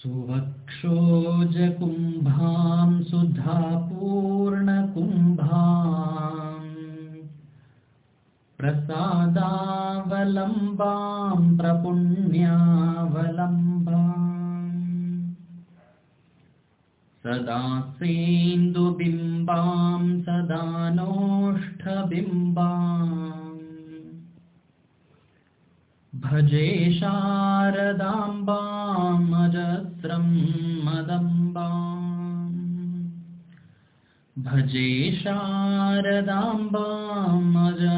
सुवक्षोजकुम्भां सुधापूर्णकुम्भाम् प्रसादावलम्बां प्रपुण्यावलम्बाम् सदा सेन्दुबिम्बां सदा नोष्ठबिम्बाम् भजे शारदाम्बामजस्रं मदम्बाम्। भजे शारदाम्बामजस्रं मदम्बाम्